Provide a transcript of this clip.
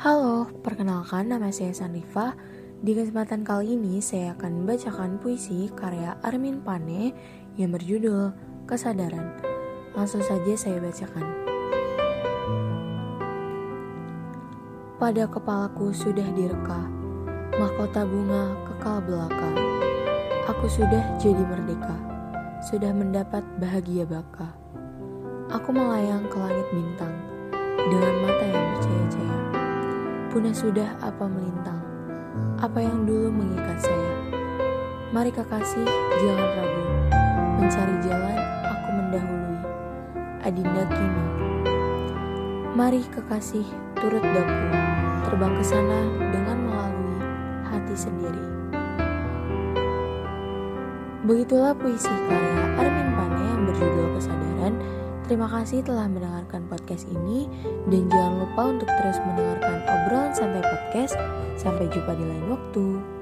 Halo, perkenalkan nama saya Sanrifa. Di kesempatan kali ini saya akan membacakan puisi karya Armin Pane yang berjudul Kesadaran. Langsung saja saya bacakan. Pada kepalaku sudah direka, mahkota bunga kekal belaka. Aku sudah jadi merdeka, sudah mendapat bahagia baka. Aku melayang ke langit bintang dengan mata yang. Punah sudah apa melintang, apa yang dulu mengikat saya. Mari kekasih, jangan ragu, mencari jalan aku mendahului. Adinda kini. Mari kekasih, turut daku, terbang ke sana dengan melalui hati sendiri. Begitulah puisi karya Armin Pane yang berjudul Kesadaran. Terima kasih telah mendengarkan podcast ini dan jangan lupa untuk terus mendengarkan obrolan santai podcast. Sampai jumpa di lain waktu.